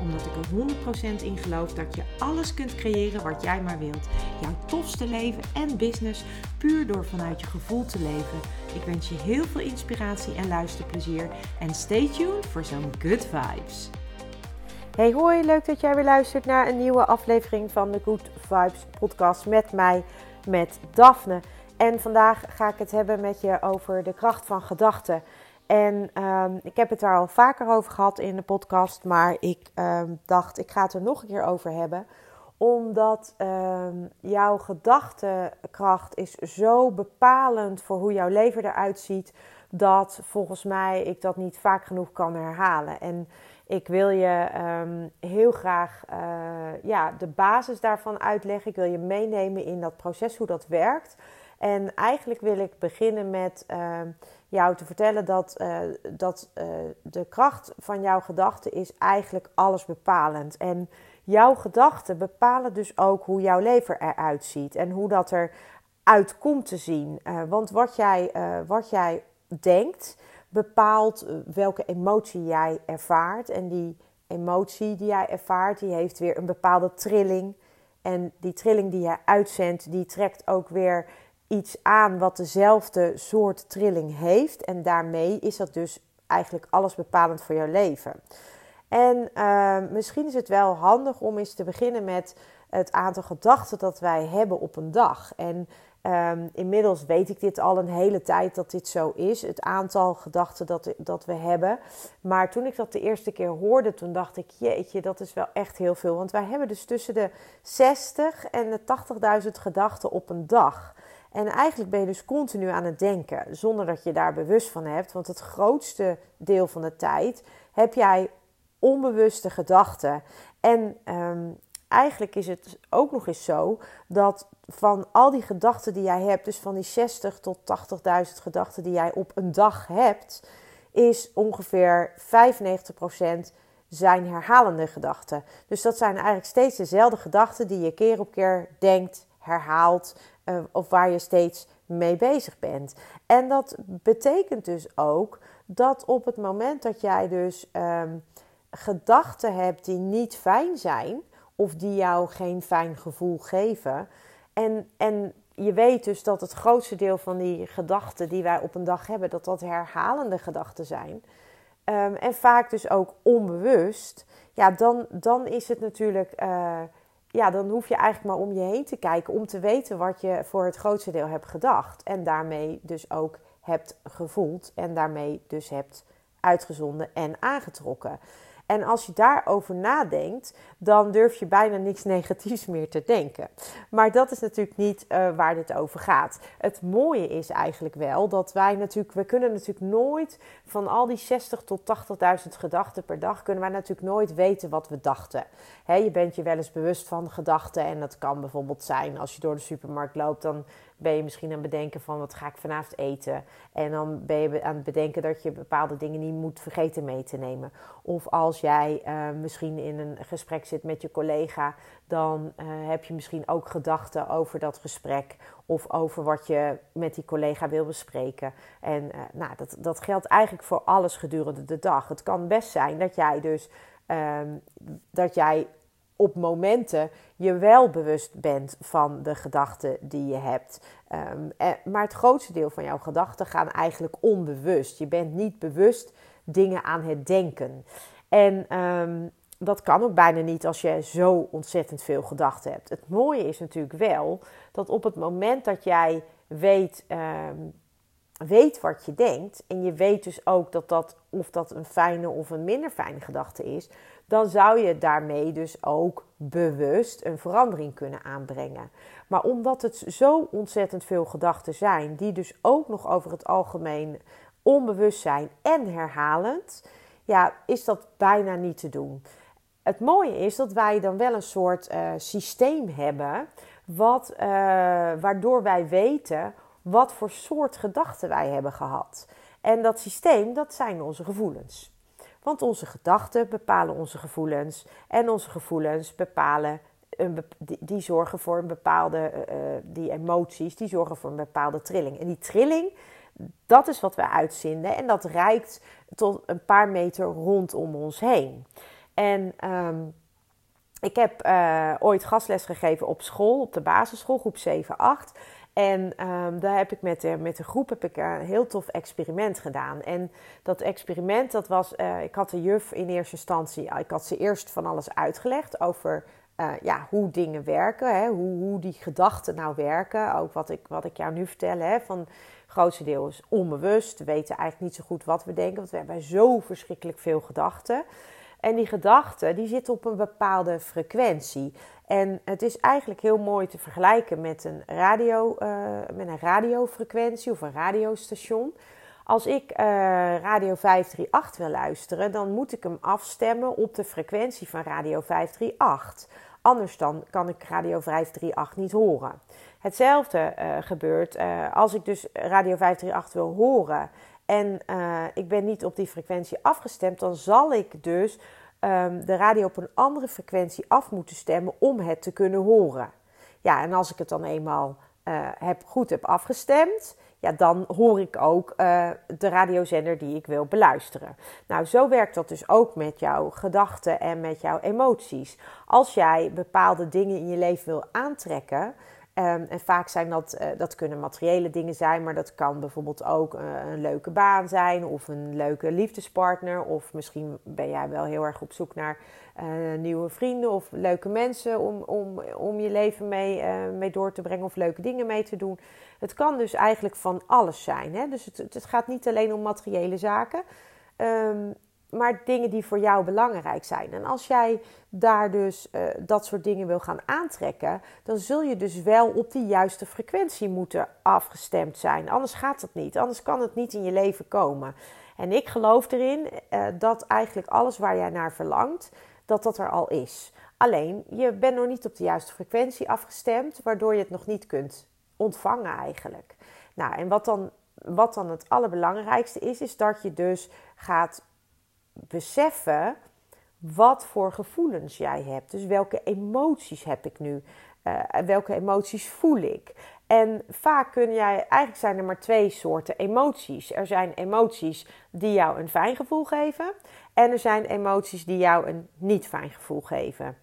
Omdat ik er 100% in geloof dat je alles kunt creëren wat jij maar wilt. Jouw tofste leven en business puur door vanuit je gevoel te leven. Ik wens je heel veel inspiratie en luisterplezier. En stay tuned voor zo'n good vibes. Hey hoi, leuk dat jij weer luistert naar een nieuwe aflevering van de Good Vibes podcast met mij, met Daphne. En vandaag ga ik het hebben met je over de kracht van gedachten. En um, ik heb het daar al vaker over gehad in de podcast, maar ik um, dacht ik ga het er nog een keer over hebben omdat um, jouw gedachtenkracht is zo bepalend voor hoe jouw leven eruit ziet, dat volgens mij ik dat niet vaak genoeg kan herhalen. En ik wil je heel graag uh, ja, de basis daarvan uitleggen. Ik wil je meenemen in dat proces, hoe dat werkt. En eigenlijk wil ik beginnen met jou te vertellen dat, uh, dat de kracht van jouw gedachten is eigenlijk alles bepalend. En jouw gedachten bepalen dus ook hoe jouw leven eruit ziet en hoe dat eruit komt te zien. Uh, want wat jij, wat jij denkt bepaalt eh, welke emotie jij ervaart. En die emotie die jij ervaart, die heeft weer een bepaalde trilling. En die trilling die jij uitzendt, die trekt ook weer iets aan wat dezelfde soort trilling heeft. En daarmee is dat dus eigenlijk alles bepalend voor jouw leven. En uh, misschien is het wel handig om eens te beginnen met het aantal gedachten dat wij hebben op een dag. En um, inmiddels weet ik dit al een hele tijd dat dit zo is, het aantal gedachten dat, dat we hebben. Maar toen ik dat de eerste keer hoorde, toen dacht ik, jeetje, dat is wel echt heel veel. Want wij hebben dus tussen de 60 en de 80.000 gedachten op een dag. En eigenlijk ben je dus continu aan het denken, zonder dat je daar bewust van hebt. Want het grootste deel van de tijd heb jij onbewuste gedachten. En um, eigenlijk is het ook nog eens zo dat van al die gedachten die jij hebt, dus van die 60 tot 80.000 gedachten die jij op een dag hebt, is ongeveer 95% zijn herhalende gedachten. Dus dat zijn eigenlijk steeds dezelfde gedachten die je keer op keer denkt, herhaalt uh, of waar je steeds mee bezig bent. En dat betekent dus ook dat op het moment dat jij dus um, gedachten hebt die niet fijn zijn of die jou geen fijn gevoel geven. En, en je weet dus dat het grootste deel van die gedachten die wij op een dag hebben, dat dat herhalende gedachten zijn. Um, en vaak dus ook onbewust. Ja, dan, dan is het natuurlijk. Uh, ja, dan hoef je eigenlijk maar om je heen te kijken om te weten wat je voor het grootste deel hebt gedacht. En daarmee dus ook hebt gevoeld en daarmee dus hebt uitgezonden en aangetrokken. En als je daarover nadenkt, dan durf je bijna niks negatiefs meer te denken. Maar dat is natuurlijk niet uh, waar dit over gaat. Het mooie is eigenlijk wel dat wij natuurlijk, we kunnen natuurlijk nooit van al die 60 tot 80.000 gedachten per dag, kunnen wij natuurlijk nooit weten wat we dachten. Je bent je wel eens bewust van gedachten en dat kan bijvoorbeeld zijn als je door de supermarkt loopt, dan ben je misschien aan het bedenken van wat ga ik vanavond eten. En dan ben je aan het bedenken dat je bepaalde dingen niet moet vergeten mee te nemen. Of als jij uh, misschien in een gesprek zit met je collega, dan uh, heb je misschien ook gedachten over dat gesprek. Of over wat je met die collega wil bespreken. En uh, nou, dat, dat geldt eigenlijk voor alles gedurende de dag. Het kan best zijn dat jij dus um, dat jij op momenten je wel bewust bent van de gedachten die je hebt. Um, maar het grootste deel van jouw gedachten gaan eigenlijk onbewust. Je bent niet bewust dingen aan het denken. En um, dat kan ook bijna niet als je zo ontzettend veel gedachten hebt. Het mooie is natuurlijk wel dat op het moment dat jij weet, um, weet wat je denkt en je weet dus ook dat dat of dat een fijne of een minder fijne gedachte is, dan zou je daarmee dus ook bewust een verandering kunnen aanbrengen. Maar omdat het zo ontzettend veel gedachten zijn, die dus ook nog over het algemeen onbewust zijn en herhalend, ja, is dat bijna niet te doen. Het mooie is dat wij dan wel een soort uh, systeem hebben wat, uh, waardoor wij weten wat voor soort gedachten wij hebben gehad. En dat systeem, dat zijn onze gevoelens. Want onze gedachten bepalen onze gevoelens. En onze gevoelens bepalen die, zorgen voor een bepaalde, uh, die emoties, die zorgen voor een bepaalde trilling. En die trilling, dat is wat we uitzenden. En dat reikt tot een paar meter rondom ons heen. En um, ik heb uh, ooit gastles gegeven op school, op de basisschool, groep 7, 8. En um, daar heb ik met de, met de groep heb ik een heel tof experiment gedaan. En dat experiment, dat was, uh, ik had de juf in eerste instantie, ik had ze eerst van alles uitgelegd over uh, ja, hoe dingen werken, hè, hoe, hoe die gedachten nou werken. Ook wat ik, wat ik jou nu vertel, hè, van grootste deel is onbewust. We weten eigenlijk niet zo goed wat we denken, want we hebben zo verschrikkelijk veel gedachten. En die gedachten die zitten op een bepaalde frequentie. En het is eigenlijk heel mooi te vergelijken met een, radio, uh, met een radiofrequentie of een radiostation. Als ik uh, Radio 538 wil luisteren, dan moet ik hem afstemmen op de frequentie van Radio 538. Anders dan kan ik Radio 538 niet horen. Hetzelfde uh, gebeurt als ik dus Radio 538 wil horen en ik ben niet op die frequentie afgestemd, dan zal ik dus um, de radio op een andere frequentie af moeten stemmen om het te kunnen horen. Ja, en als ik het dan eenmaal uh, heb, goed heb afgestemd, ja, dan hoor ik ook uh, de radiozender die ik wil beluisteren. Nou, zo werkt dat dus ook met jouw gedachten en met jouw emoties. Als jij bepaalde dingen in je leven wil aantrekken, Um, en vaak zijn dat, uh, dat kunnen materiële dingen zijn, maar dat kan bijvoorbeeld ook uh, een leuke baan zijn of een leuke liefdespartner. Of misschien ben jij wel heel erg op zoek naar uh, nieuwe vrienden of leuke mensen om, om, om je leven mee, mee door te brengen of leuke dingen mee te doen. Het kan dus eigenlijk van alles zijn. Hè? Dus het, het gaat niet alleen om materiële zaken. Um, maar dingen die voor jou belangrijk zijn. En als jij daar dus uh, dat soort dingen wil gaan aantrekken, dan zul je dus wel op die juiste frequentie moeten afgestemd zijn. Anders gaat het niet. Anders kan het niet in je leven komen. En ik geloof erin uh, dat eigenlijk alles waar jij naar verlangt, dat dat er al is. Alleen je bent nog niet op de juiste frequentie afgestemd, waardoor je het nog niet kunt ontvangen eigenlijk. Nou, en wat dan, wat dan het allerbelangrijkste is, is dat je dus gaat beseffen wat voor gevoelens jij hebt. Dus welke emoties heb ik nu? Uh, welke emoties voel ik? En vaak kun jij, eigenlijk zijn er maar twee soorten emoties. Er zijn emoties die jou een fijn gevoel geven. En er zijn emoties die jou een niet fijn gevoel geven.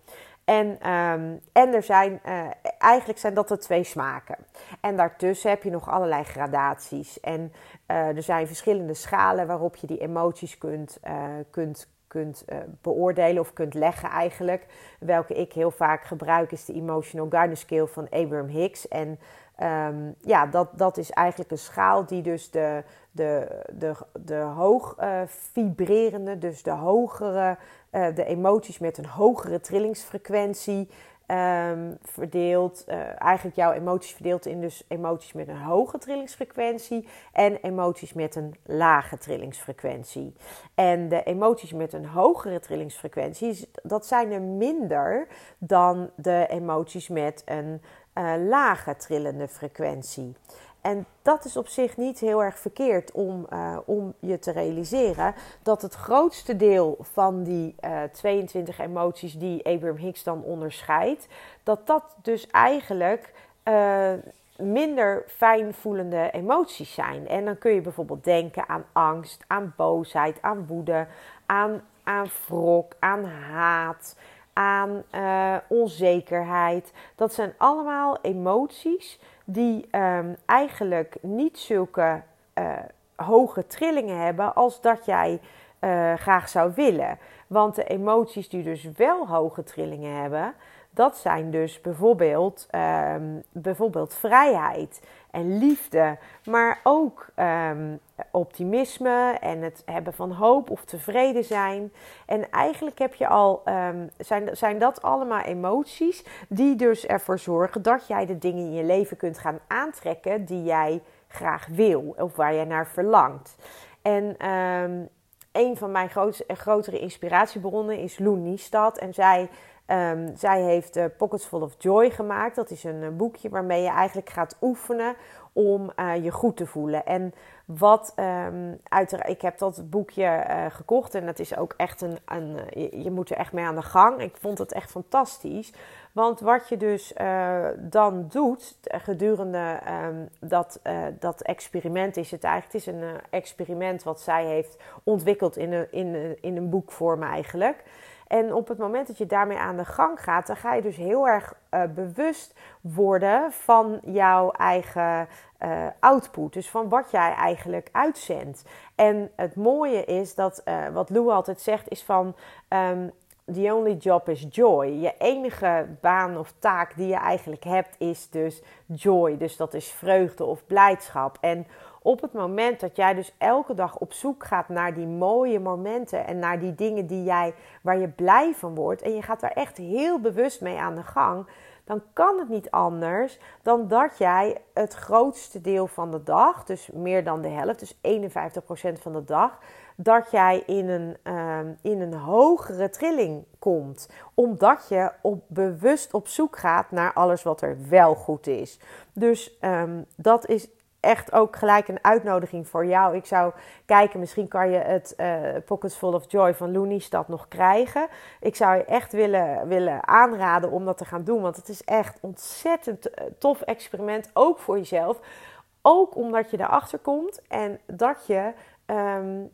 En, um, en er zijn, uh, eigenlijk zijn dat de twee smaken. En daartussen heb je nog allerlei gradaties. En uh, er zijn verschillende schalen waarop je die emoties kunt, uh, kunt, kunt beoordelen of kunt leggen eigenlijk. Welke ik heel vaak gebruik is de Emotional Guidance Scale van Abraham Hicks. En um, ja, dat, dat is eigenlijk een schaal die dus de, de, de, de hoog vibrerende, dus de hogere uh, de emoties met een hogere trillingsfrequentie um, verdeelt. Uh, eigenlijk jouw emoties verdeelt in dus emoties met een hoge trillingsfrequentie en emoties met een lage trillingsfrequentie. En de emoties met een hogere trillingsfrequentie, dat zijn er minder dan de emoties met een uh, lage trillende frequentie. En dat is op zich niet heel erg verkeerd om, uh, om je te realiseren dat het grootste deel van die uh, eh, 22 emoties die Abraham Hicks dan onderscheidt, dat dat dus eigenlijk minder fijn voelende emoties zijn. En dan kun je bijvoorbeeld denken aan angst, aan boosheid, aan woede, aan, aan wrok, aan haat aan onzekerheid. Dat zijn allemaal emoties die um, eigenlijk niet zulke uh, hoge trillingen hebben als dat jij uh, graag zou willen. Want de emoties die dus wel hoge trillingen hebben, dat zijn dus bijvoorbeeld, um, bijvoorbeeld vrijheid en liefde, maar ook um, optimisme en het hebben van hoop of tevreden zijn. En eigenlijk heb je al, um, zijn, zijn dat allemaal emoties die dus ervoor zorgen dat jij de dingen in je leven kunt gaan aantrekken die jij graag wil of waar jij naar verlangt. En een van mijn grootste, grotere inspiratiebronnen is Loen Niestad. En zij Ehm, zij heeft uh, Pockets Full of Joy gemaakt. Dat is een boekje waarmee je eigenlijk gaat oefenen om je goed te voelen. En wat um, uiteraard, ik heb dat boekje gekocht en het is ook echt een, een je, moet er echt mee aan de gang. Ik vond het echt fantastisch. Want wat je dus dan doet gedurende um, dat, dat experiment is het eigenlijk. Het is een experiment wat zij heeft ontwikkeld in een, in, in een boekvorm eigenlijk. En op het moment dat je daarmee aan de gang gaat, dan ga je dus heel erg bewust worden van jouw eigen output. Dus van wat jij eigenlijk uitzendt. En het mooie is dat, wat Lou altijd zegt, is van um, the only job is joy. Je enige baan of taak die je eigenlijk hebt is dus joy. Dus dat is vreugde of blijdschap. En op het moment dat jij dus elke dag op zoek gaat naar die mooie momenten en naar die dingen die jij, waar je blij van wordt en je gaat daar echt heel bewust mee aan de gang, dan kan het niet anders dan dat jij het grootste deel van de dag, dus meer dan de helft, dus 51% van de dag, dat jij in een, ehm, in een hogere trilling komt. Omdat je op, bewust op zoek gaat naar alles wat er wel goed is. Dus um, dat is echt ook gelijk een uitnodiging voor jou. Ik zou kijken, misschien kan je het uh, Pockets Full of Joy van Looney-stad nog krijgen. Ik zou je echt willen, willen aanraden om dat te gaan doen. Want het is echt ontzettend eh, tof experiment, ook voor jezelf. Ook omdat je erachter komt en dat je um,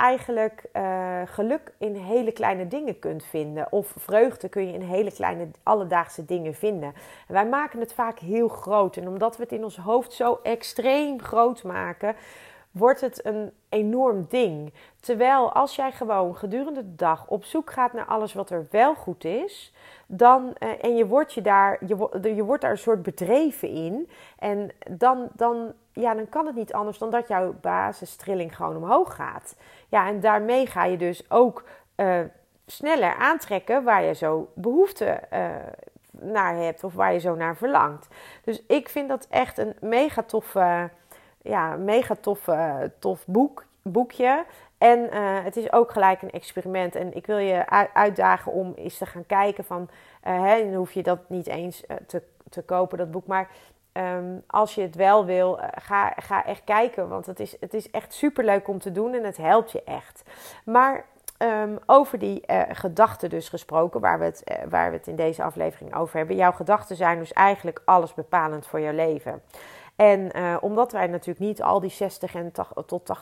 eigenlijk uh, geluk in hele kleine dingen kunt vinden. Of vreugde kun je in hele kleine alledaagse dingen vinden. En wij maken het vaak heel groot. En omdat we het in ons hoofd zo extreem groot maken, wordt het een enorm ding. Terwijl als jij gewoon gedurende de dag op zoek gaat naar alles wat er wel goed is, dan, uh, en je wordt, je, daar, je, je wordt daar een soort bedreven in, en dan, dan, ja, dan kan het niet anders dan dat jouw basistrilling gewoon omhoog gaat. Ja, en daarmee ga je dus ook uh, sneller aantrekken waar je zo behoefte uh, naar hebt of waar je zo naar verlangt. Dus ik vind dat echt een mega tof, ja, mega tof, tof boek, boekje. En het is ook gelijk een experiment. En ik wil je uitdagen om eens te gaan kijken van... Uh, hè, dan hoef je dat niet eens te, te kopen, dat boek. Maar um, als je het wel wil, ga, ga echt kijken. Want het is, het is echt superleuk om te doen en het helpt je echt. Maar um, over die gedachten dus gesproken, waar we, het, waar we het in deze aflevering over hebben. Jouw gedachten zijn dus eigenlijk alles bepalend voor jouw leven. En uh, omdat wij natuurlijk niet al die 60 en tot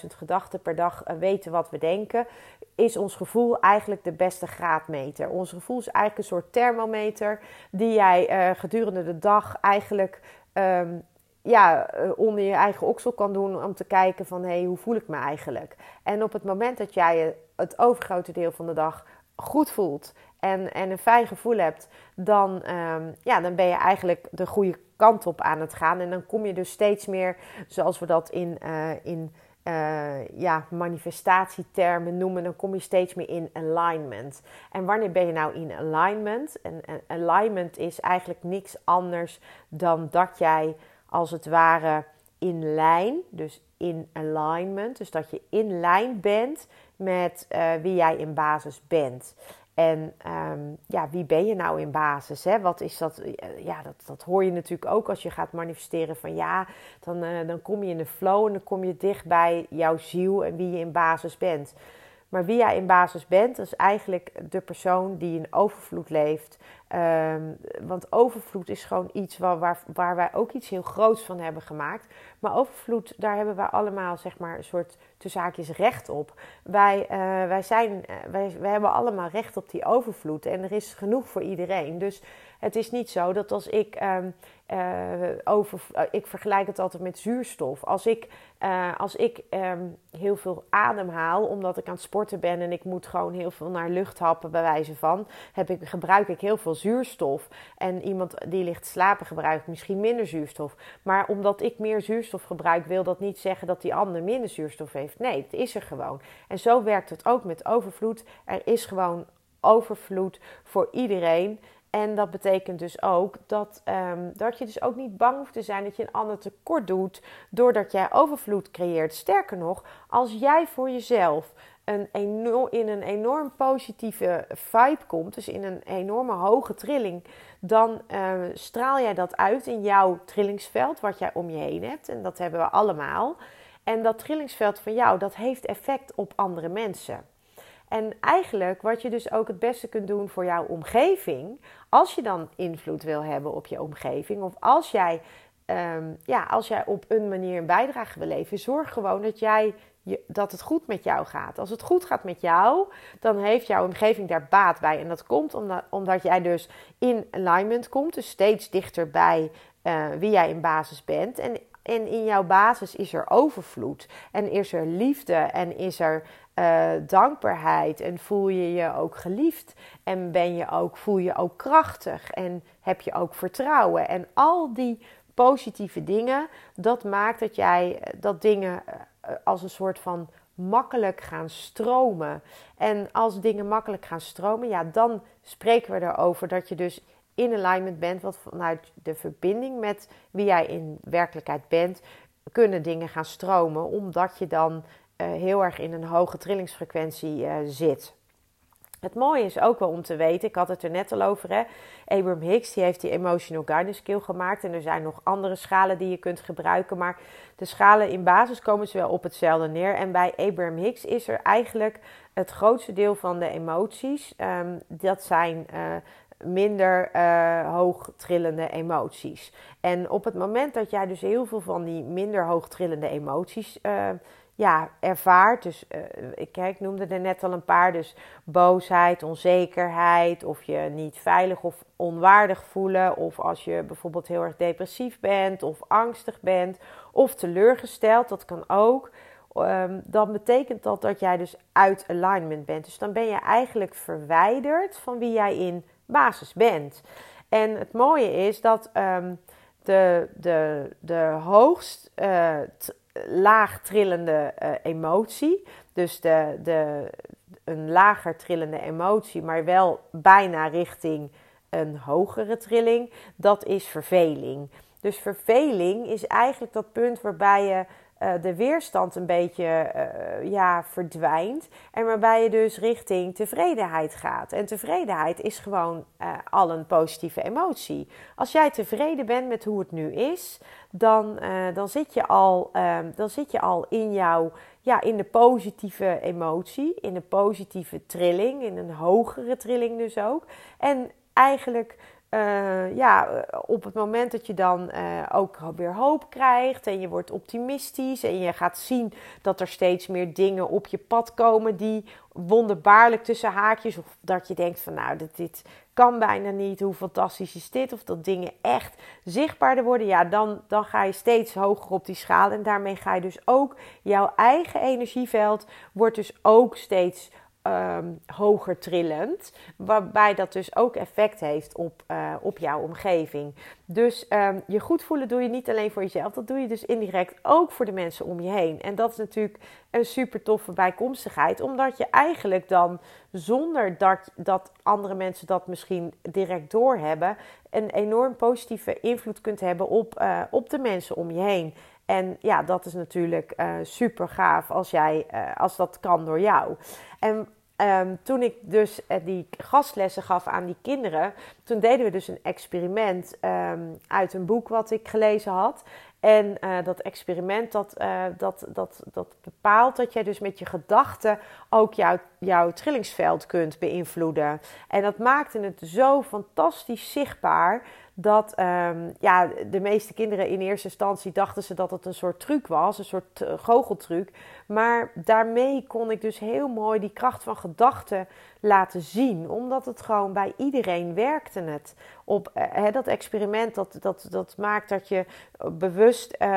80.000 gedachten per dag uh, weten wat we denken, is ons gevoel eigenlijk de beste graadmeter. Ons gevoel is eigenlijk een soort thermometer die jij uh, gedurende de dag eigenlijk um, ja, onder je eigen oksel kan doen om te kijken van hé, hey, hoe voel ik me eigenlijk? En op het moment dat jij het overgrote deel van de dag goed voelt en, en een fijn gevoel hebt, dan, um, ja, dan ben je eigenlijk de goede kant op aan het gaan. En dan kom je dus steeds meer, zoals we dat in, uh, in uh, ja, manifestatietermen noemen, dan kom je steeds meer in alignment. En wanneer ben je nou in alignment? En, en alignment is eigenlijk niks anders dan dat jij als het ware in lijn, dus in alignment, dus dat je in lijn bent met uh, wie jij in basis bent. En um, ja, wie ben je nou in basis? Hè? Wat is dat? Ja, dat, dat hoor je natuurlijk ook als je gaat manifesteren van ja, dan, uh, dan kom je in de flow en dan kom je dicht bij jouw ziel en wie je in basis bent. Maar wie jij in basis bent, dat is eigenlijk de persoon die in overvloed leeft. Um, want overvloed is gewoon iets waar, waar, waar, wij ook iets heel groots van hebben gemaakt. Maar overvloed, daar hebben wij allemaal zeg maar een soort zaakjes recht op. Wij, uh, wij, zijn, uh, wij, wij hebben allemaal recht op die overvloed en er is genoeg voor iedereen. Dus het is niet zo dat als ik um, uh, over, ik vergelijk het altijd met zuurstof. Als ik, uh, als ik um, heel veel ademhaal, omdat ik aan het sporten ben en ik moet gewoon heel veel naar lucht happen, bij wijze van, heb ik, gebruik ik heel veel zuurstof. En iemand die ligt slapen gebruikt misschien minder zuurstof. Maar omdat ik meer zuurstof gebruik, wil dat niet zeggen dat die ander minder zuurstof heeft. Nee, het is er gewoon. En zo werkt het ook met overvloed. Er is gewoon overvloed voor iedereen. En dat betekent dus ook dat, um, dat je dus ook niet bang hoeft te zijn dat je een ander tekort doet doordat jij overvloed creëert. Sterker nog, als jij voor jezelf een enorm, in een enorm positieve vibe komt, dus in een enorme hoge trilling, dan uh, straal jij dat uit in jouw trillingsveld, wat jij om je heen hebt. En dat hebben we allemaal. En dat trillingsveld van jou, dat heeft effect op andere mensen. En eigenlijk wat je dus ook het beste kunt doen voor jouw omgeving, als je dan invloed wil hebben op je omgeving, of als jij, um, ja, als jij op een manier een bijdrage wil leveren, zorg gewoon dat jij je, dat het goed met jou gaat. Als het goed gaat met jou, dan heeft jouw omgeving daar baat bij. En dat komt omdat, omdat jij dus in alignment komt, dus steeds dichter bij uh, wie jij in basis bent. En, en in jouw basis is er overvloed. En is er liefde en is er uh, dankbaarheid. En voel je je ook geliefd. En ben je ook, voel je ook krachtig. En heb je ook vertrouwen. En al die positieve dingen, dat maakt dat jij dat dingen eh, als een soort van makkelijk gaan stromen. En als dingen makkelijk gaan stromen, ja, dan spreken we erover dat je dus in alignment bent, wat vanuit de verbinding met wie jij in werkelijkheid bent, kunnen dingen gaan stromen, omdat je dan uh, heel erg in een hoge trillingsfrequentie uh, zit. Het mooie is ook wel om te weten, ik had het er net al over, hè? Abraham Hicks die heeft die Emotional Guidance Skill gemaakt. En er zijn nog andere schalen die je kunt gebruiken. Maar de schalen in basis komen ze wel op hetzelfde neer. En bij Abraham Hicks is er eigenlijk het grootste deel van de emoties. Um, dat zijn uh, minder uh, hoog trillende emoties. En op het moment dat jij dus heel veel van die minder hoog trillende emoties uh, ja, ervaart. Dus uh, ik, ik noemde er net al een paar. Dus boosheid, onzekerheid, of je niet veilig of onwaardig voelen. Of als je bijvoorbeeld heel erg depressief bent of angstig bent of teleurgesteld, dat kan ook. Um, dan betekent dat dat jij dus uit alignment bent. Dus dan ben je eigenlijk verwijderd van wie jij in basis bent. En het mooie is dat um, de, de, de hoogst uh, laag trillende uh, emotie. Dus de, de, een lager trillende emotie, maar wel bijna richting een hogere trilling. Dat is verveling. Dus verveling is eigenlijk dat punt waarbij je uh, de weerstand een beetje uh, ja, verdwijnt. En waarbij je dus richting tevredenheid gaat. En tevredenheid is gewoon uh, al een positieve emotie. Als jij tevreden bent met hoe het nu is, dan, dan, zit, je al, ehm, dan zit je al in jouw. Ja, in de positieve emotie, in een positieve trilling, in een hogere trilling dus ook. En eigenlijk uh, ja, op het moment dat je dan uh, ook weer hoop krijgt en je wordt optimistisch en je gaat zien dat er steeds meer dingen op je pad komen die wonderbaarlijk tussen haakjes, of dat je denkt van nou, dit, dit kan bijna niet, hoe fantastisch is dit, of dat dingen echt zichtbaarder worden, ja, dan, dan ga je steeds hoger op die schaal en daarmee ga je dus ook jouw eigen energieveld wordt dus ook steeds um, hoger trillend. Waarbij dat dus ook effect heeft op, uh, op jouw omgeving. Dus um, je goed voelen doe je niet alleen voor jezelf. Dat doe je dus indirect ook voor de mensen om je heen. En dat is natuurlijk een super toffe bijkomstigheid. Omdat je eigenlijk dan zonder dat, dat andere mensen dat misschien direct doorhebben. Een enorm positieve invloed kunt hebben op, uh, op de mensen om je heen. En ja, dat is natuurlijk uh, super gaaf als, jij, als dat kan door jou. En Um, toen ik dus uh, die gastlessen gaf aan die kinderen, toen deden we dus een experiment um, uit een boek wat ik gelezen had. En uh, dat experiment dat, uh, dat, dat, dat bepaalt dat jij dus met je gedachten ook jouw, jouw trillingsveld kunt beïnvloeden. En dat maakte het zo fantastisch zichtbaar dat um, ja, de meeste kinderen in eerste instantie dachten ze dat het een soort truc was, een soort uh, goocheltruc. Maar daarmee kon ik dus heel mooi die kracht van gedachten laten zien, omdat het gewoon bij iedereen werkte het. Op uh, dat experiment dat, dat, dat maakt dat je bewust uh,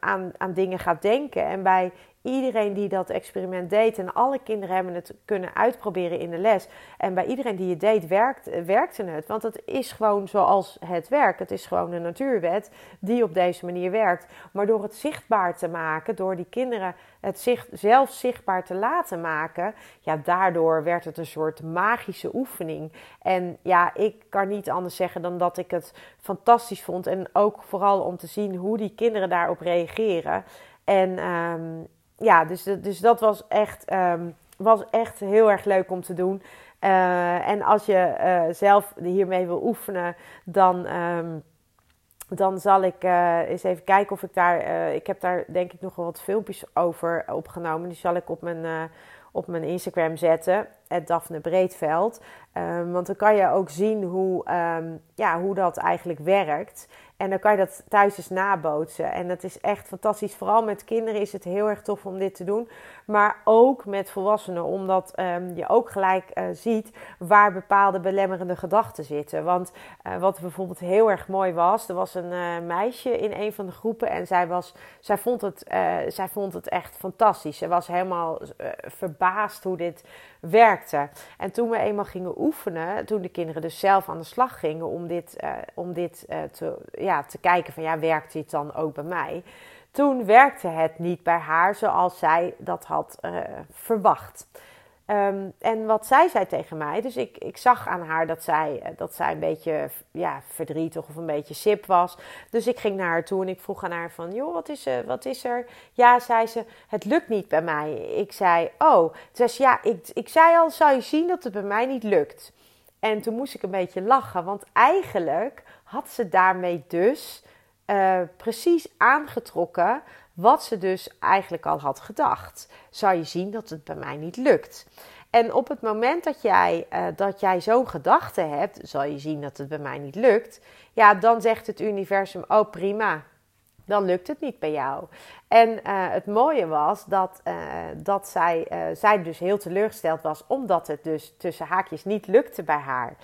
aan, aan dingen gaat denken. En bij iedereen die dat experiment deed, en alle kinderen hebben het kunnen uitproberen in de les. En bij iedereen die het deed, werkt, werkte het. Want het is gewoon zoals het werkt. Het is gewoon een natuurwet die op deze manier werkt. Maar door het zichtbaar te maken, door die kinderen het zich zelf zichtbaar te laten maken, ja, daardoor werd het een soort magische oefening. En ja, ik kan niet anders zeggen dan dat ik het fantastisch vond. En ook vooral om te zien hoe die kinderen daarop reageren. En ehm, ja, dus, dus dat was echt, ehm, was echt heel erg leuk om te doen. Uh, en als je uh, zelf hiermee wil oefenen, dan, um, dan zal ik uh, eens even kijken of ik daar. ik heb daar denk ik nog wel wat filmpjes over opgenomen. Die zal ik op mijn, op mijn Instagram zetten. Daphne Breedveld. want dan kan je ook zien hoe, ja, hoe dat eigenlijk werkt. En dan kan je dat thuis eens nabootsen. En dat is echt fantastisch. Vooral met kinderen is het heel erg tof om dit te doen. Maar ook met volwassenen. Omdat um, je ook gelijk uh, ziet waar bepaalde belemmerende gedachten zitten. Want uh, wat bijvoorbeeld heel erg mooi was. Er was een uh, meisje in een van de groepen. En zij, was, zij, vond, het, zij vond het echt fantastisch. Ze was helemaal verbaasd hoe dit werkte. En toen we eenmaal gingen oefenen. Toen de kinderen dus zelf aan de slag gingen om dit, om dit te ja, te kijken van ja, werkt dit dan ook bij mij? Toen werkte het niet bij haar zoals zij dat had uh, verwacht. Um, en wat zij zei tegen mij, dus ik, ik zag aan haar dat zij, eh, dat zij een beetje ja, verdrietig of een beetje sip was. Dus ik ging naar haar toe en ik vroeg aan haar van, joh, wat is, er, wat is er? Ja, zei ze, het lukt niet bij mij. Ik zei, oh. Toen zei ja, ik, ik zei al, zou je zien dat het bij mij niet lukt. En toen moest ik een beetje lachen, want eigenlijk had ze daarmee dus uh, precies aangetrokken wat ze dus eigenlijk al had gedacht. Zou je zien dat het bij mij niet lukt. En op het moment dat jij, uh, dat jij zo'n gedachte hebt, zal je zien dat het bij mij niet lukt. Ja, dan zegt het universum: Oh prima, dan lukt het niet bij jou. En uh, het mooie was dat, uh, dat zij, uh, zij dus heel teleurgesteld was, omdat het dus tussen haakjes niet lukte bij haar.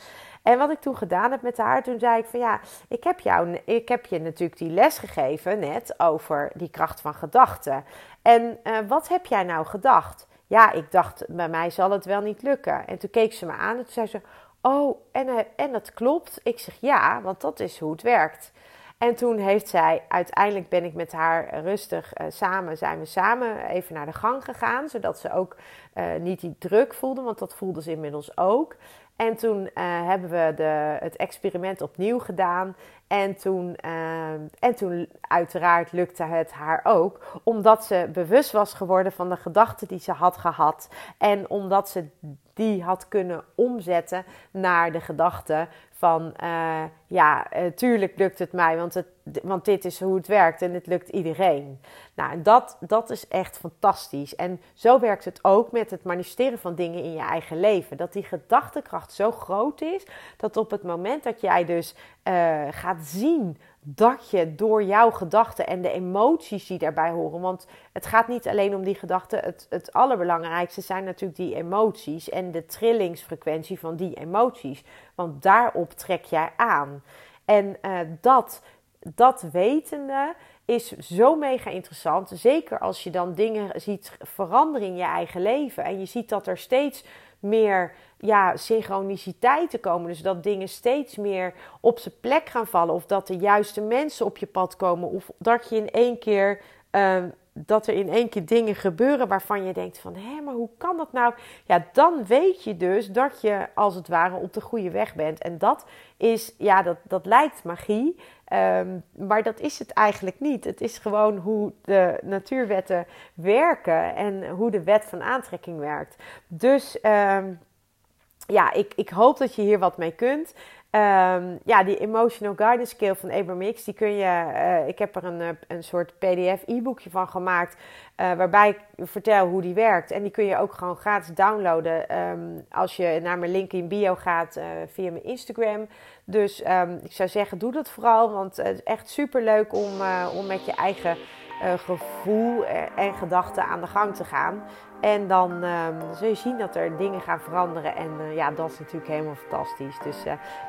En wat ik toen gedaan heb met haar, toen zei ik van ja, ik heb, jou, ik heb je natuurlijk die les gegeven net over die kracht van gedachten. En wat heb jij nou gedacht? Ja, ik dacht, bij mij zal het wel niet lukken. En toen keek ze me aan en toen zei ze, oh, en, en dat klopt? Ik zeg ja, want dat is hoe het werkt. En toen heeft zij, uiteindelijk ben ik met haar rustig uh, samen, zijn we samen even naar de gang gegaan. Zodat ze ook uh, niet die druk voelde, want dat voelde ze inmiddels ook. En toen uh, hebben we de, het experiment opnieuw gedaan. En toen, en toen, uiteraard, lukte het haar ook. Omdat ze bewust was geworden van de gedachten die ze had gehad. En omdat ze die had kunnen omzetten naar de gedachte van uh, ja, uh, tuurlijk lukt het mij, want, het, want dit is hoe het werkt en het lukt iedereen. Nou, en dat, dat is echt fantastisch. En zo werkt het ook met het manifesteren van dingen in je eigen leven. Dat die gedachtekracht zo groot is, dat op het moment dat jij dus uh, gaat zien dat je door jouw gedachten en de emoties die daarbij horen. Want het gaat niet alleen om die gedachten. Het, het allerbelangrijkste zijn natuurlijk die emoties en de trillingsfrequentie van die emoties. Want daarop trek jij aan. En uh, dat, dat wetende is zo mega interessant. Zeker als je dan dingen ziet veranderen in je eigen leven. En je ziet dat er steeds meer ja, synchroniciteiten komen. Dus dat dingen steeds meer op zijn plek gaan vallen. Of dat de juiste mensen op je pad komen. Of dat je in één keer. Uh, dat er in één keer dingen gebeuren waarvan je denkt van... hé, maar hoe kan dat nou? Ja, dan weet je dus dat je als het ware op de goede weg bent. En dat is, ja, dat, dat lijkt magie. Um, maar dat is het eigenlijk niet. Het is gewoon hoe de natuurwetten werken en hoe de wet van aantrekking werkt. Dus um, ja, ik, ik hoop dat je hier wat mee kunt. Um, ja, die Emotional Guidance Scale van Abraham X, die kun je, uh, ik heb er een, eh, een soort PDF e-boekje van gemaakt, uh, waarbij ik vertel hoe die werkt. En die kun je ook gewoon gratis downloaden um, als je naar mijn link in bio gaat via mijn Instagram. Dus um, ik zou zeggen, doe dat vooral, want het is echt super leuk om, om met je eigen gevoel en gedachten aan de gang te gaan. En dan um, zul je zien dat er dingen gaan veranderen. En uh, ja, dat is natuurlijk helemaal fantastisch. Dus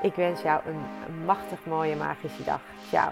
ik wens jou een machtig mooie magische dag. Ciao.